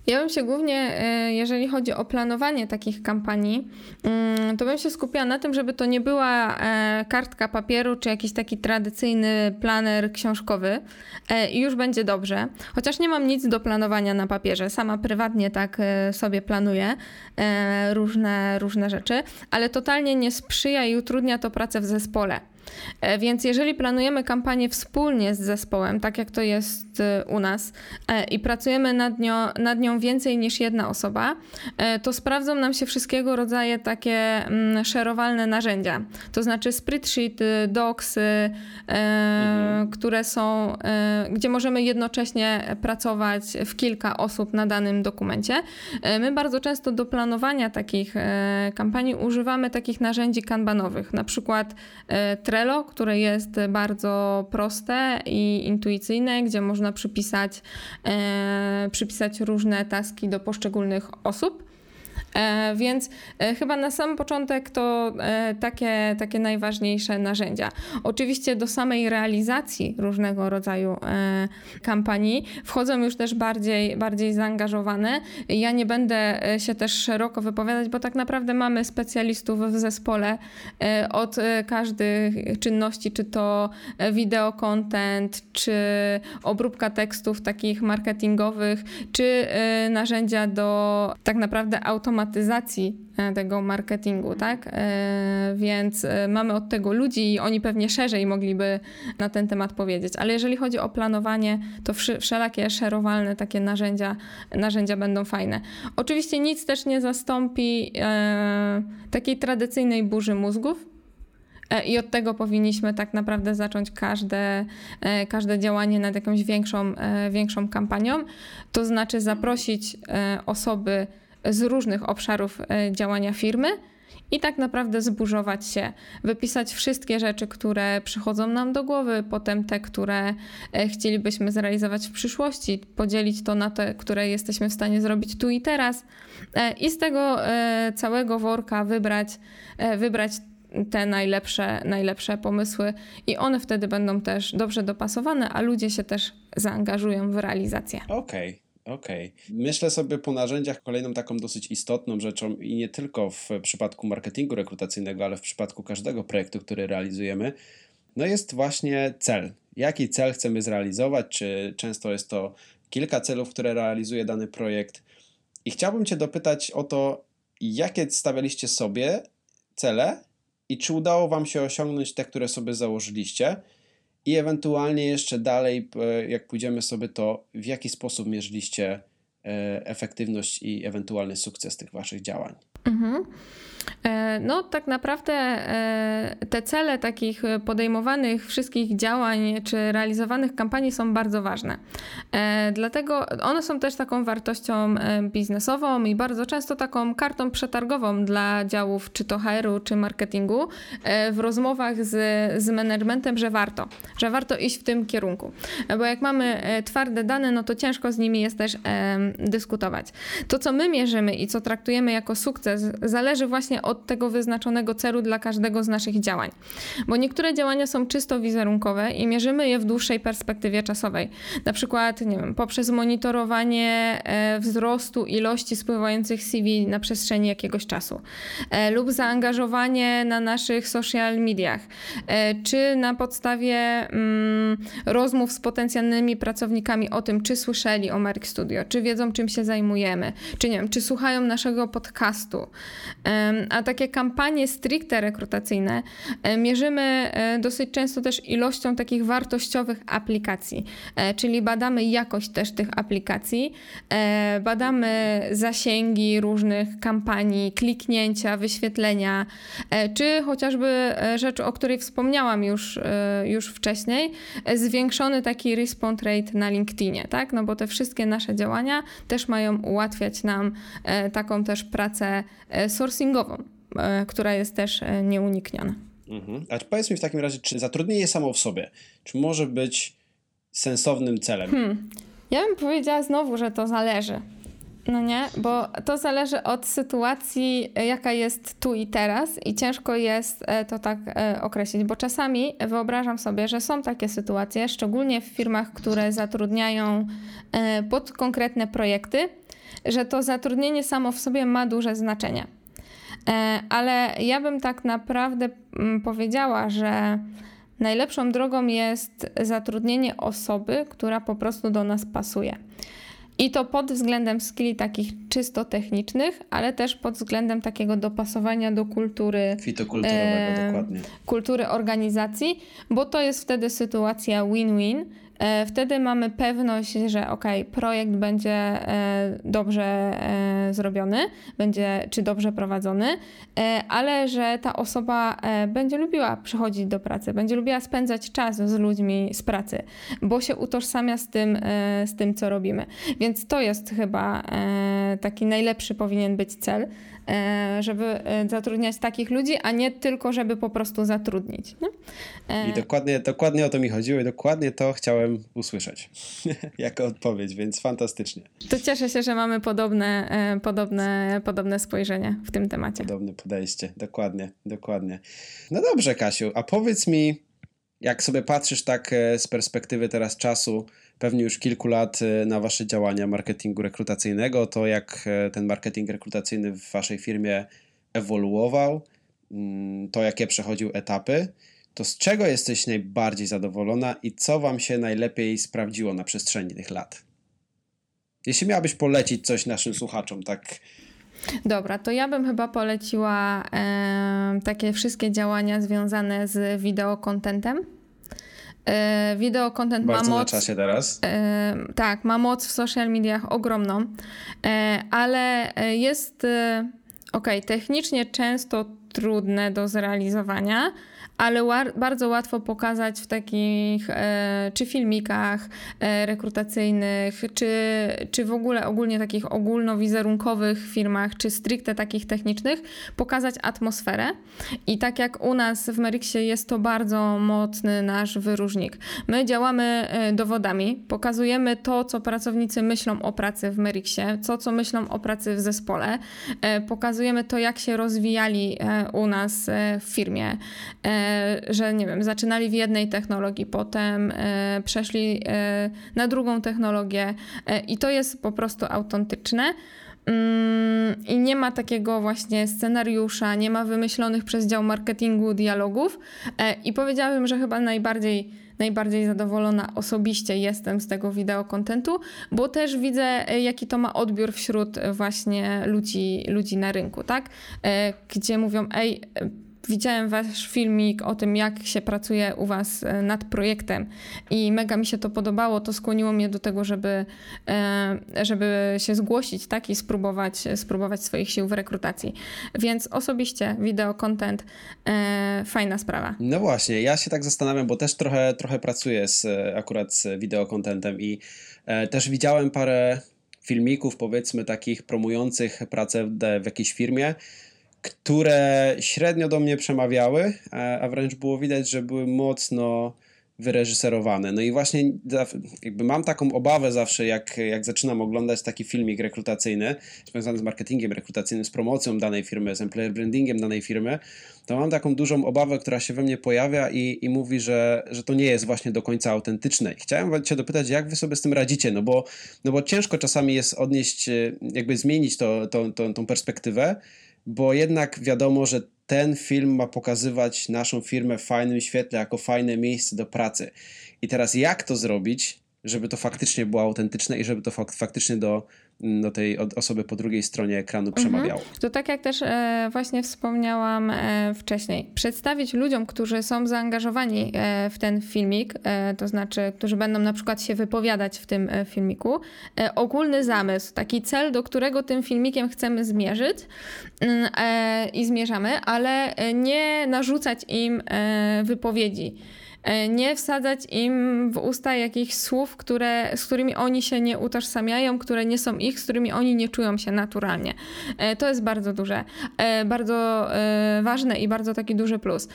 Ja bym się głównie, e, jeżeli chodzi o planowanie takich kampanii, mm, to bym się skupiała na tym, żeby to nie była e, kartka papieru czy jakiś taki tradycyjny planer książkowy e, i już będzie dobrze. Chociaż nie mam nic do planowania na papierze, sama prywatnie tak sobie planuję różne, różne rzeczy, ale totalnie nie sprzyja i utrudnia to pracę w zespole. E, więc jeżeli planujemy kampanię wspólnie z zespołem, tak jak to jest e, u nas, e, i pracujemy nad nią, nad nią więcej niż jedna osoba, to sprawdzą nam się wszystkiego rodzaju takie mm, szerowalne narzędzia. To znaczy spreadsheety, docsy, mhm. które są, gdzie możemy jednocześnie pracować w kilka osób na danym dokumencie. My bardzo często do planowania takich kampanii używamy takich narzędzi kanbanowych, na przykład Trello, które jest bardzo proste i intuicyjne, gdzie można przypisać, e, przypisać różne taski do poszczególnych osób. E, więc e, chyba na sam początek to e, takie, takie najważniejsze narzędzia. Oczywiście do samej realizacji różnego rodzaju kampanii wchodzą już też bardziej, bardziej zaangażowane. Ja nie będę się też szeroko wypowiadać, bo tak naprawdę mamy specjalistów w zespole od każdych czynności, czy to wideo content, czy obróbka tekstów takich marketingowych, czy narzędzia do tak naprawdę automatyzacji automatyzacji e, tego marketingu, tak? E, więc e, mamy od tego ludzi i oni pewnie szerzej mogliby na ten temat powiedzieć. Ale jeżeli chodzi o planowanie, to wszelakie szerowalne takie narzędzia, narzędzia będą fajne. Oczywiście nic też nie zastąpi takiej tradycyjnej burzy mózgów, i od tego powinniśmy tak naprawdę zacząć każde, każde działanie nad jakąś większą, większą kampanią. To znaczy zaprosić osoby z różnych obszarów e, działania firmy i tak naprawdę zburzować się, wypisać wszystkie rzeczy, które przychodzą nam do głowy, potem te, które e, chcielibyśmy zrealizować w przyszłości, podzielić to na te, które jesteśmy w stanie zrobić tu i teraz e, i z tego całego worka wybrać, wybrać te najlepsze, najlepsze pomysły i one wtedy będą też dobrze dopasowane, a ludzie się też zaangażują w realizację. Okej. Okay. Okej. Myślę sobie po narzędziach kolejną taką dosyć istotną rzeczą i nie tylko w przypadku marketingu rekrutacyjnego, ale w przypadku każdego projektu, który realizujemy, no jest właśnie cel. Jaki cel chcemy zrealizować? Czy często jest to kilka celów, które realizuje dany projekt? I chciałbym Cię dopytać o to, jakie stawialiście sobie cele i czy udało Wam się osiągnąć te, które sobie założyliście? I ewentualnie jeszcze dalej, jak pójdziemy sobie, to w jaki sposób mierzyliście e, efektywność i ewentualny sukces tych waszych działań? Mhm. E, no, tak naprawdę e, te cele takich podejmowanych wszystkich działań czy realizowanych kampanii są bardzo ważne. E, dlatego one są też taką wartością biznesową i bardzo często taką kartą przetargową dla działów czy to HR-u, czy marketingu w rozmowach z, z managementem, że warto, że warto iść w tym kierunku. Bo jak mamy twarde dane, no to ciężko z nimi jest też dyskutować. To, co my mierzymy i co traktujemy jako sukces, zależy właśnie od tego wyznaczonego celu dla każdego z naszych działań. Bo niektóre działania są czysto wizerunkowe i mierzymy je w dłuższej perspektywie czasowej. Na przykład, nie wiem, poprzez monitorowanie e, wzrostu ilości spływających CV na przestrzeni jakiegoś czasu e, lub zaangażowanie na naszych social mediach, e, czy na podstawie mm, rozmów z potencjalnymi pracownikami o tym, czy słyszeli o Merck Studio, czy wiedzą, czym się zajmujemy, czy nie wiem, czy słuchają naszego podcastu. A takie kampanie stricte rekrutacyjne e, mierzymy e, dosyć często też ilością takich wartościowych aplikacji, e, czyli badamy jakość też tych aplikacji, badamy zasięgi różnych kampanii, kliknięcia, wyświetlenia, czy chociażby rzecz, o której wspomniałam już, już wcześniej, zwiększony taki response rate na LinkedInie, tak? No bo te wszystkie nasze działania też mają ułatwiać nam taką też pracę sourcingową. E, która jest też e, nieunikniona. Mhm. A powiedz mi w takim razie, czy zatrudnienie samo w sobie, czy może być sensownym celem? Hmm. Ja bym powiedziała znowu, że to zależy. No nie, bo to zależy od sytuacji, e, jaka jest tu i teraz, i ciężko jest to tak określić, bo czasami wyobrażam sobie, że są takie sytuacje, szczególnie w firmach, które zatrudniają pod konkretne projekty, że to zatrudnienie samo w sobie ma duże znaczenie. E, ale ja bym tak naprawdę mm, powiedziała, że najlepszą drogą jest zatrudnienie osoby, która po prostu do nas pasuje. I to pod względem skilli takich czysto technicznych, ale też pod względem takiego dopasowania do kultury. Fitokulturowego, e, dokładnie. Kultury organizacji, bo to jest wtedy sytuacja win-win, E, wtedy mamy pewność, że ok, projekt będzie e, dobrze e, zrobiony, będzie czy dobrze prowadzony, ale że ta osoba będzie lubiła przychodzić do pracy, będzie lubiła spędzać czas z ludźmi z pracy, bo się utożsamia z tym, z tym co robimy. Więc to jest chyba taki najlepszy powinien być cel. E, żeby e, zatrudniać takich ludzi, a nie tylko, żeby po prostu zatrudnić. E, I dokładnie, dokładnie o to mi chodziło i dokładnie to chciałem usłyszeć <laughs> jako odpowiedź, więc fantastycznie. To cieszę się, że mamy podobne, podobne, podobne spojrzenie w tym temacie. Podobne podejście, dokładnie, dokładnie. No dobrze, Kasiu, a powiedz mi, jak sobie patrzysz tak z perspektywy teraz czasu, pewnie już kilku lat e, na Wasze działania marketingu rekrutacyjnego, to jak e, ten marketing rekrutacyjny w Waszej firmie ewoluował, mm, to jakie przechodził etapy, to z czego jesteś najbardziej zadowolona i co Wam się najlepiej sprawdziło na przestrzeni tych lat? Jeśli miałabyś polecić coś naszym słuchaczom, tak Dobra, to ja bym chyba poleciła e, takie wszystkie działania związane z wideokontentem E, wideo content Bardzo ma moc. na czasie teraz. E, tak, ma moc w social mediach ogromną, e, ale jest ok, technicznie często trudne do zrealizowania, ale bardzo łatwo pokazać w takich e, czy filmikach e, rekrutacyjnych, czy, czy w ogóle ogólnie takich ogólnowizerunkowych firmach, czy stricte takich technicznych, pokazać atmosferę. I tak jak u nas w Merixie jest to bardzo mocny nasz wyróżnik. My działamy e, dowodami, pokazujemy to, co pracownicy myślą o pracy w Merixie, co, co myślą o pracy w zespole, pokazujemy to, jak się rozwijali u nas w firmie że nie wiem, zaczynali w jednej technologii, potem e, przeszli e, na drugą technologię e, i to jest po prostu autentyczne. Mm, I nie ma takiego właśnie scenariusza, nie ma wymyślonych przez dział marketingu dialogów. I powiedziałabym, że chyba najbardziej, najbardziej zadowolona osobiście jestem z tego wideokontentu, bo też widzę, jaki to ma odbiór wśród właśnie ludzi, ludzi na rynku, tak? Gdzie mówią, ej, widziałem wasz filmik o tym, jak się pracuje u was e, nad projektem i mega mi się to podobało, to skłoniło mnie do tego, żeby, e, żeby się zgłosić tak, i spróbować, spróbować swoich sił w rekrutacji. Więc osobiście wideo content e, fajna sprawa. No właśnie, ja się tak zastanawiam, bo też trochę, trochę pracuję z, akurat z wideo contentem i też widziałem parę filmików, powiedzmy, takich promujących pracę w, w jakiejś firmie które średnio do mnie przemawiały, a wręcz było widać, że były mocno wyreżyserowane. No i właśnie jakby mam taką obawę zawsze, jak, jak zaczynam oglądać taki filmik rekrutacyjny, związany z marketingiem rekrutacyjnym, z promocją danej firmy, z employer brandingiem danej firmy, to mam taką dużą obawę, która się we mnie pojawia i, i mówi, że, że to nie jest właśnie do końca autentyczne. I chciałem Cię dopytać, jak Wy sobie z tym radzicie, no bo, no bo ciężko czasami jest odnieść, jakby zmienić to, to, to, tą perspektywę, bo jednak wiadomo, że ten film ma pokazywać naszą firmę w fajnym świetle, jako fajne miejsce do pracy. I teraz jak to zrobić, żeby to faktycznie było autentyczne i żeby to faktycznie do do tej osoby po drugiej stronie ekranu mhm. przemawiało. To tak jak też e, właśnie wspomniałam e, wcześniej, przedstawić ludziom, którzy są zaangażowani e, w ten filmik, to znaczy, którzy będą na przykład się wypowiadać w tym filmiku, ogólny zamysł, taki cel, do którego tym filmikiem chcemy zmierzyć mm, i zmierzamy, ale nie narzucać im wypowiedzi nie wsadzać im w usta jakichś słów, które, z którymi oni się nie utożsamiają, które nie są ich, z którymi oni nie czują się naturalnie. E, to jest bardzo duże, e, bardzo ważne i bardzo taki duży plus.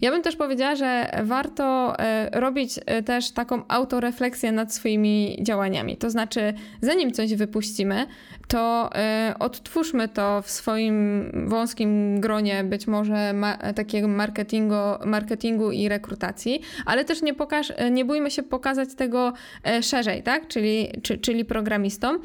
Ja bym też powiedziała, że warto robić też taką autorefleksję nad swoimi działaniami. To znaczy, zanim coś wypuścimy, to odtwórzmy to w swoim wąskim gronie, być może ma, takiego marketingu, marketingu i rekrutacji ale też nie, pokaż, nie bójmy się pokazać tego e, szerzej, tak? Czyli, czy, czyli programistom.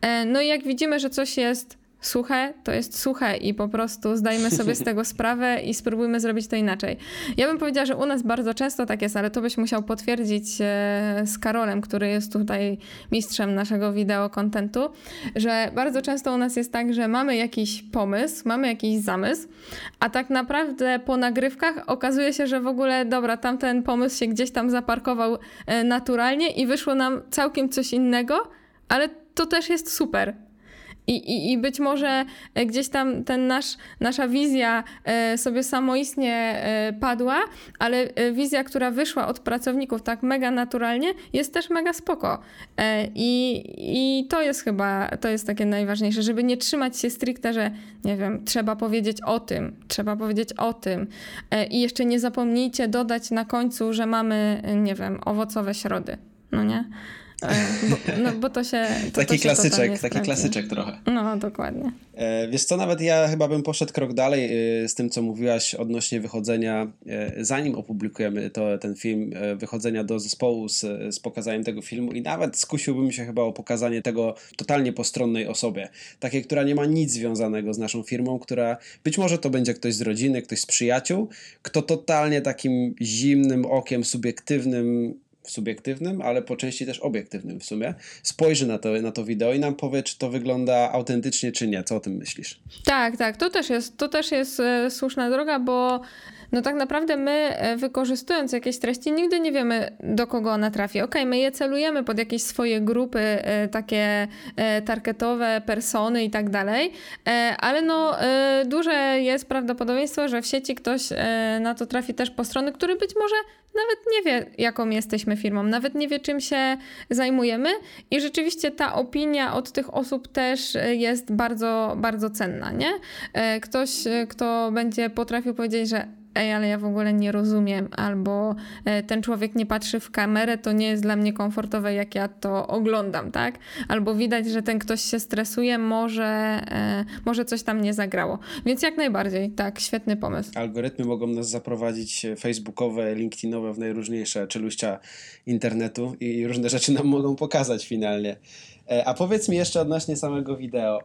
E, no i jak widzimy, że coś jest suche, to jest suche i po prostu zdajmy sobie z <laughs> tego sprawę i spróbujmy zrobić to inaczej. Ja bym powiedziała, że u nas bardzo często tak jest, ale to byś musiał potwierdzić e, z Karolem, który jest tutaj mistrzem naszego wideo kontentu, że bardzo często u nas jest tak, że mamy jakiś pomysł, mamy jakiś zamysł, a tak naprawdę po nagrywkach okazuje się, że w ogóle dobra, tamten pomysł się gdzieś tam zaparkował e, naturalnie i wyszło nam całkiem coś innego, ale to też jest super. I, i, I być może e, gdzieś tam ten nasz, nasza wizja e, sobie samoistnie e, padła, ale wizja, która wyszła od pracowników tak mega naturalnie, jest też mega spoko. I, i to jest chyba, to jest takie najważniejsze, żeby nie trzymać się stricte, że nie wiem, trzeba powiedzieć o tym, trzeba powiedzieć o tym. I jeszcze nie zapomnijcie dodać na końcu, że mamy, nie wiem, owocowe środy. No nie? Bo, no, bo to się. To, taki to klasyczek, taki klasyczek trochę. No, dokładnie. E, wiesz co, nawet ja chyba bym poszedł krok dalej e, z tym, co mówiłaś odnośnie wychodzenia, e, zanim opublikujemy to, ten film, wychodzenia do zespołu z, z pokazaniem tego filmu i nawet skusiłbym się chyba o pokazanie tego totalnie postronnej osobie. Takiej, która nie ma nic związanego z naszą firmą, która być może to będzie ktoś z rodziny, ktoś z przyjaciół, kto totalnie takim zimnym okiem, subiektywnym subiektywnym, ale po części też obiektywnym w sumie, spojrzy na to, na to wideo i nam powie, czy to wygląda autentycznie, czy nie. Co o tym myślisz? Tak, tak, to też jest, to też jest e, słuszna droga, bo no tak naprawdę my e, wykorzystując jakieś treści nigdy nie wiemy do kogo ona trafi. Ok, my je celujemy pod jakieś swoje grupy e, takie e, targetowe, persony i tak dalej, ale no duże jest prawdopodobieństwo, że w sieci ktoś na to trafi też po strony, który być może nawet nie wie, jaką jesteśmy firmą, nawet nie wie, czym się zajmujemy, i rzeczywiście ta opinia od tych osób też jest bardzo, bardzo cenna, nie? Ktoś, kto będzie potrafił powiedzieć, że ej, ale ja w ogóle nie rozumiem, albo e, ten człowiek nie patrzy w kamerę, to nie jest dla mnie komfortowe, jak ja to oglądam, tak? Albo widać, że ten ktoś się stresuje, może, e, może coś tam nie zagrało. Więc jak najbardziej, tak, świetny pomysł. Algorytmy mogą nas zaprowadzić facebookowe, linkedinowe w najróżniejsze czeluścia internetu i różne rzeczy nam mogą pokazać finalnie. E, a powiedz mi jeszcze odnośnie samego wideo.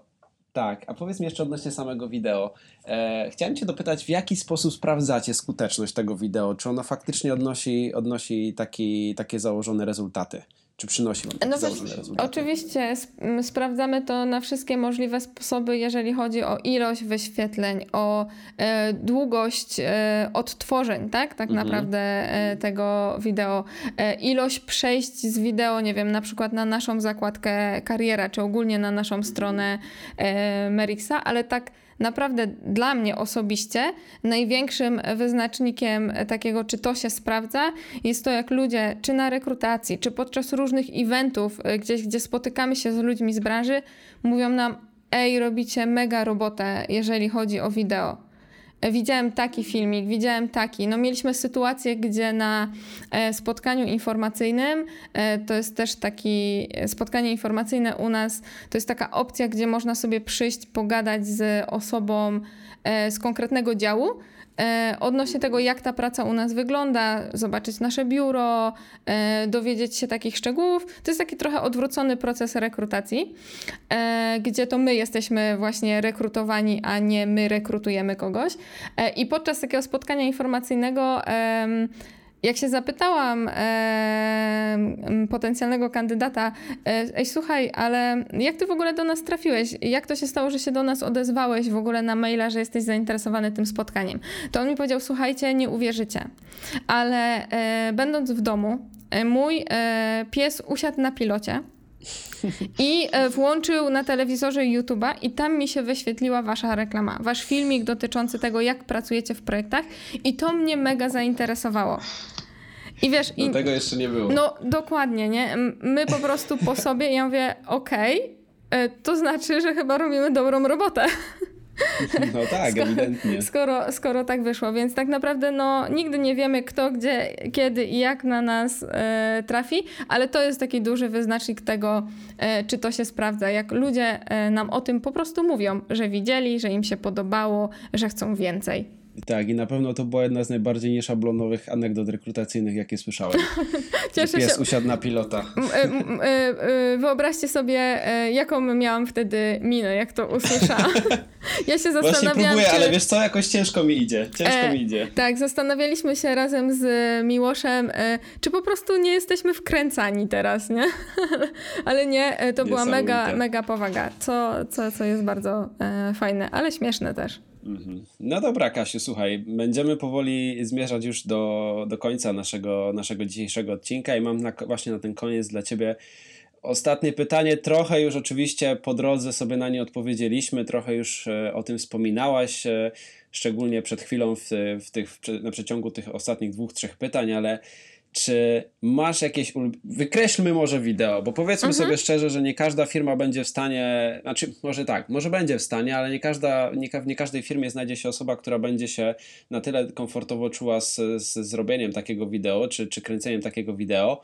Tak, a powiedz mi jeszcze odnośnie samego wideo. E, chciałem Cię dopytać, w jaki sposób sprawdzacie skuteczność tego wideo? Czy ono faktycznie odnosi, odnosi taki, takie założone rezultaty? Czy przynosi Wam no, założone rezultaty? Oczywiście sp sprawdzamy to na wszystkie możliwe sposoby, jeżeli chodzi o ilość wyświetleń, o e, długość e, odtworzeń, tak? Tak mhm. naprawdę e, tego wideo. E, ilość przejść z wideo, nie wiem, na przykład na naszą zakładkę kariera, czy ogólnie na naszą stronę e, Merixa, ale tak naprawdę dla mnie osobiście największym wyznacznikiem takiego, czy to się sprawdza, jest to, jak ludzie, czy na rekrutacji, czy podczas różnych eventów, y, gdzieś, gdzie spotykamy się z ludźmi z branży, mówią nam: Ej, robicie mega robotę, jeżeli chodzi o wideo. Widziałem taki filmik, widziałem taki. No mieliśmy sytuację, gdzie na e, spotkaniu informacyjnym, e, to jest też taki e, spotkanie informacyjne u nas, to jest taka opcja, gdzie można sobie przyjść, pogadać z osobą z konkretnego działu E, odnośnie tego, jak ta praca u nas wygląda, zobaczyć nasze biuro, e, dowiedzieć się takich szczegółów. To jest taki trochę odwrócony proces rekrutacji, e, gdzie to my jesteśmy właśnie rekrutowani, a nie my rekrutujemy kogoś. I podczas takiego spotkania informacyjnego jak się zapytałam e, potencjalnego kandydata, e, ej słuchaj, ale jak ty w ogóle do nas trafiłeś? Jak to się stało, że się do nas odezwałeś w ogóle na maila, że jesteś zainteresowany tym spotkaniem? To on mi powiedział, słuchajcie, nie uwierzycie, ale e, będąc w domu, e, mój e, pies usiadł na pilocie, i e, włączył na telewizorze YouTube'a i tam mi się wyświetliła wasza reklama, wasz filmik dotyczący tego, jak pracujecie w projektach i to mnie mega zainteresowało. I wiesz... No i, tego jeszcze nie było. No dokładnie, nie? My po prostu po <laughs> sobie, ja mówię, okej, okay, e, to znaczy, że chyba robimy dobrą robotę. <laughs> No tak, skoro, ewidentnie. Skoro, skoro tak wyszło, więc tak naprawdę no, nigdy nie wiemy kto, gdzie, kiedy i jak na nas e, trafi, ale to jest taki duży wyznacznik tego, e, czy to się sprawdza. Jak ludzie e, nam o tym po prostu mówią, że widzieli, że im się podobało, że chcą więcej. Tak, i na pewno to była jedna z najbardziej nieszablonowych anegdot rekrutacyjnych, jakie słyszałem. <laughs> Cieszę Pies się. usiadł na pilota. E, e, e, wyobraźcie sobie, jaką miałam wtedy minę, jak to usłyszałam. <laughs> Ja się zastanawiałam, Właśnie próbuję, czy... ale wiesz co, jakoś ciężko mi idzie. Ciężko e, mi idzie. Tak, zastanawialiśmy się razem z Miłoszem, e, czy po prostu nie jesteśmy wkręcani teraz, nie? <laughs> ale nie, to była mega, mega powaga, co, co, co jest bardzo e, fajne, ale śmieszne też. Mhm. No dobra, Kasiu, słuchaj, będziemy powoli zmierzać już do, do końca naszego, naszego dzisiejszego odcinka i mam na, właśnie na ten koniec dla Ciebie ostatnie pytanie. Trochę już oczywiście po drodze sobie na nie odpowiedzieliśmy, trochę już e, o tym wspominałaś, e, szczególnie przed chwilą w, w tych, na przeciągu tych ostatnich dwóch, trzech pytań, ale czy masz jakieś. Wykreślmy może wideo, bo powiedzmy mhm. sobie szczerze, że nie każda firma będzie w stanie. Znaczy, może tak, może będzie w stanie, ale nie, każda, nie, w nie każdej firmie znajdzie się osoba, która będzie się na tyle komfortowo czuła z, z zrobieniem takiego wideo, czy, czy kręceniem takiego wideo.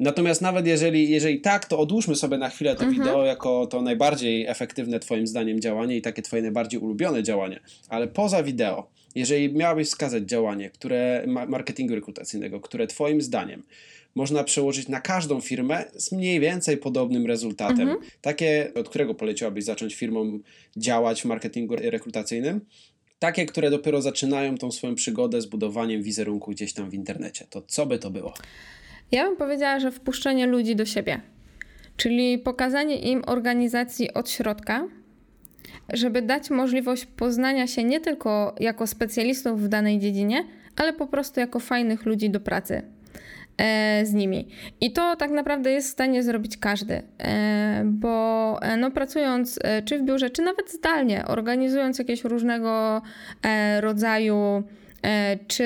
Natomiast nawet jeżeli, jeżeli tak, to odłóżmy sobie na chwilę to mhm. wideo jako to najbardziej efektywne Twoim zdaniem działanie i takie Twoje najbardziej ulubione działanie. Ale poza wideo, jeżeli miałabyś wskazać działanie, które marketingu rekrutacyjnego, które Twoim zdaniem można przełożyć na każdą firmę z mniej więcej podobnym rezultatem, mhm. takie, od którego poleciłabyś zacząć firmom działać w marketingu rekrutacyjnym, takie, które dopiero zaczynają tą swoją przygodę z budowaniem wizerunku gdzieś tam w internecie, to co by to było? Ja bym powiedziała, że wpuszczenie ludzi do siebie, czyli pokazanie im organizacji od środka, żeby dać możliwość poznania się nie tylko jako specjalistów w danej dziedzinie, ale po prostu jako fajnych ludzi do pracy e, z nimi. I to tak naprawdę jest w stanie zrobić każdy, e, bo e, no, pracując czy w biurze, czy nawet zdalnie, organizując jakieś różnego rodzaju czy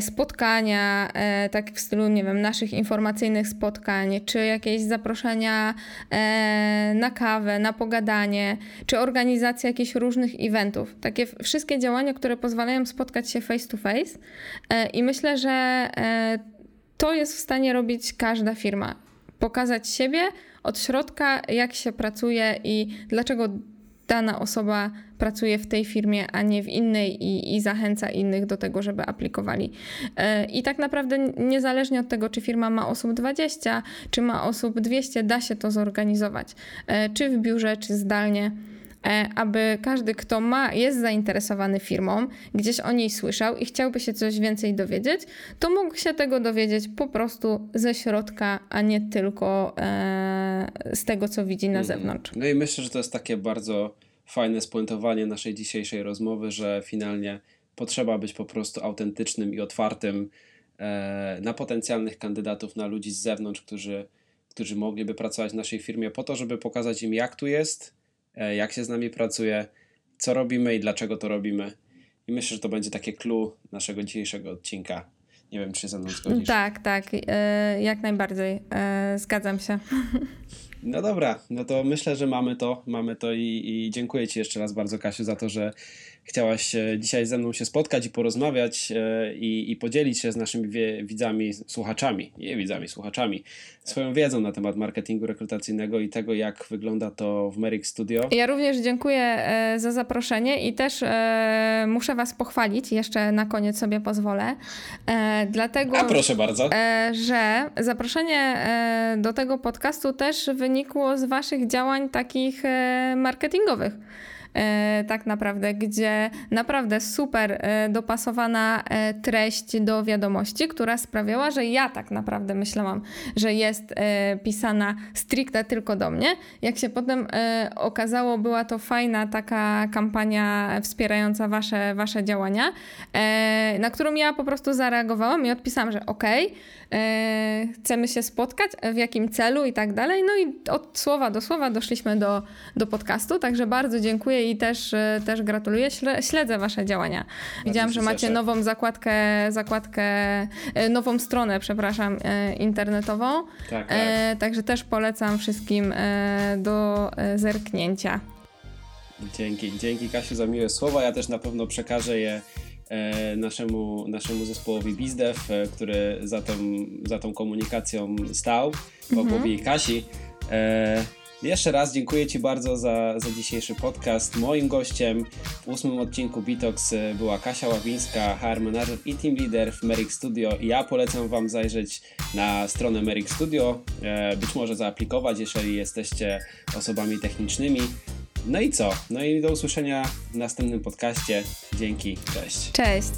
spotkania, e, tak w stylu, nie wiem, naszych informacyjnych spotkań, czy jakieś zaproszenia e, na kawę, na pogadanie, czy organizacja jakichś różnych eventów. Takie wszystkie działania, które pozwalają spotkać się face to face. I myślę, że to jest w stanie robić każda firma. Pokazać siebie od środka, jak się pracuje i dlaczego dana osoba pracuje w tej firmie, a nie w innej i, i zachęca innych do tego, żeby aplikowali. E, I tak naprawdę niezależnie od tego, czy firma ma osób 20, czy ma osób 200, da się to zorganizować. E, czy w biurze, czy zdalnie. E, aby każdy, kto ma, jest zainteresowany firmą, gdzieś o niej słyszał i chciałby się coś więcej dowiedzieć, to mógł się tego dowiedzieć po prostu ze środka, a nie tylko e, z tego, co widzi na mhm. zewnątrz. No i myślę, że to jest takie bardzo fajne spuentowanie naszej dzisiejszej rozmowy, że finalnie potrzeba być po prostu autentycznym i otwartym e, na potencjalnych kandydatów, na ludzi z zewnątrz, którzy, którzy mogliby pracować w naszej firmie, po to, żeby pokazać im, jak tu jest, jak się z nami pracuje, co robimy i dlaczego to robimy. I myślę, że to będzie takie clue naszego dzisiejszego odcinka. Nie wiem, czy się ze mną zgodzisz. Tak, tak, e, jak najbardziej. E, zgadzam się. <laughs> No dobra, no to myślę, że mamy to, mamy to i, i dziękuję Ci jeszcze raz bardzo, Kasiu, za to, że chciałaś e, dzisiaj ze mną się spotkać i porozmawiać e, i, i podzielić się z naszymi wie, widzami, słuchaczami, nie widzami, słuchaczami, swoją wiedzą na temat marketingu rekrutacyjnego i tego, jak wygląda to w Merrick Studio. Ja również dziękuję e, za zaproszenie i też muszę Was pochwalić, jeszcze na koniec sobie pozwolę, dlatego... A proszę bardzo. Że zaproszenie do tego podcastu też wynikło z Waszych działań takich marketingowych. E, tak naprawdę, gdzie naprawdę super e, dopasowana e, treść do wiadomości, która sprawiała, że ja tak naprawdę myślałam, że jest pisana stricte tylko do mnie. Jak się potem okazało, była to fajna taka kampania wspierająca wasze, wasze działania, na którą ja po prostu zareagowałam i odpisałam, że okej, okay, chcemy się spotkać, w jakim celu i tak dalej. No i od słowa do słowa doszliśmy do, do podcastu, także bardzo dziękuję i też, e, też gratuluję. Śledzę Wasze działania. Widziałam, że macie nową zakładkę, zakładkę, e, nową stronę, przepraszam, internetową. Tak, tak. Także też polecam wszystkim do zerknięcia. Dzięki, dzięki Kasiu za miłe słowa. Ja też na pewno przekażę je E, naszemu, naszemu zespołowi BizDev, e, który za tą, za tą komunikacją stał, Bobowi mhm. i Kasi. E, jeszcze raz dziękuję Ci bardzo za, za dzisiejszy podcast. Moim gościem w ósmym odcinku Bitox była Kasia Ławińska, HR Manager i Team Leader w Merrick Studio. Ja polecam Wam zajrzeć na stronę Merrick Studio, być może zaaplikować, jeżeli jesteście osobami technicznymi. No i co? No i do usłyszenia w następnym podcaście. Dzięki, cześć. Cześć.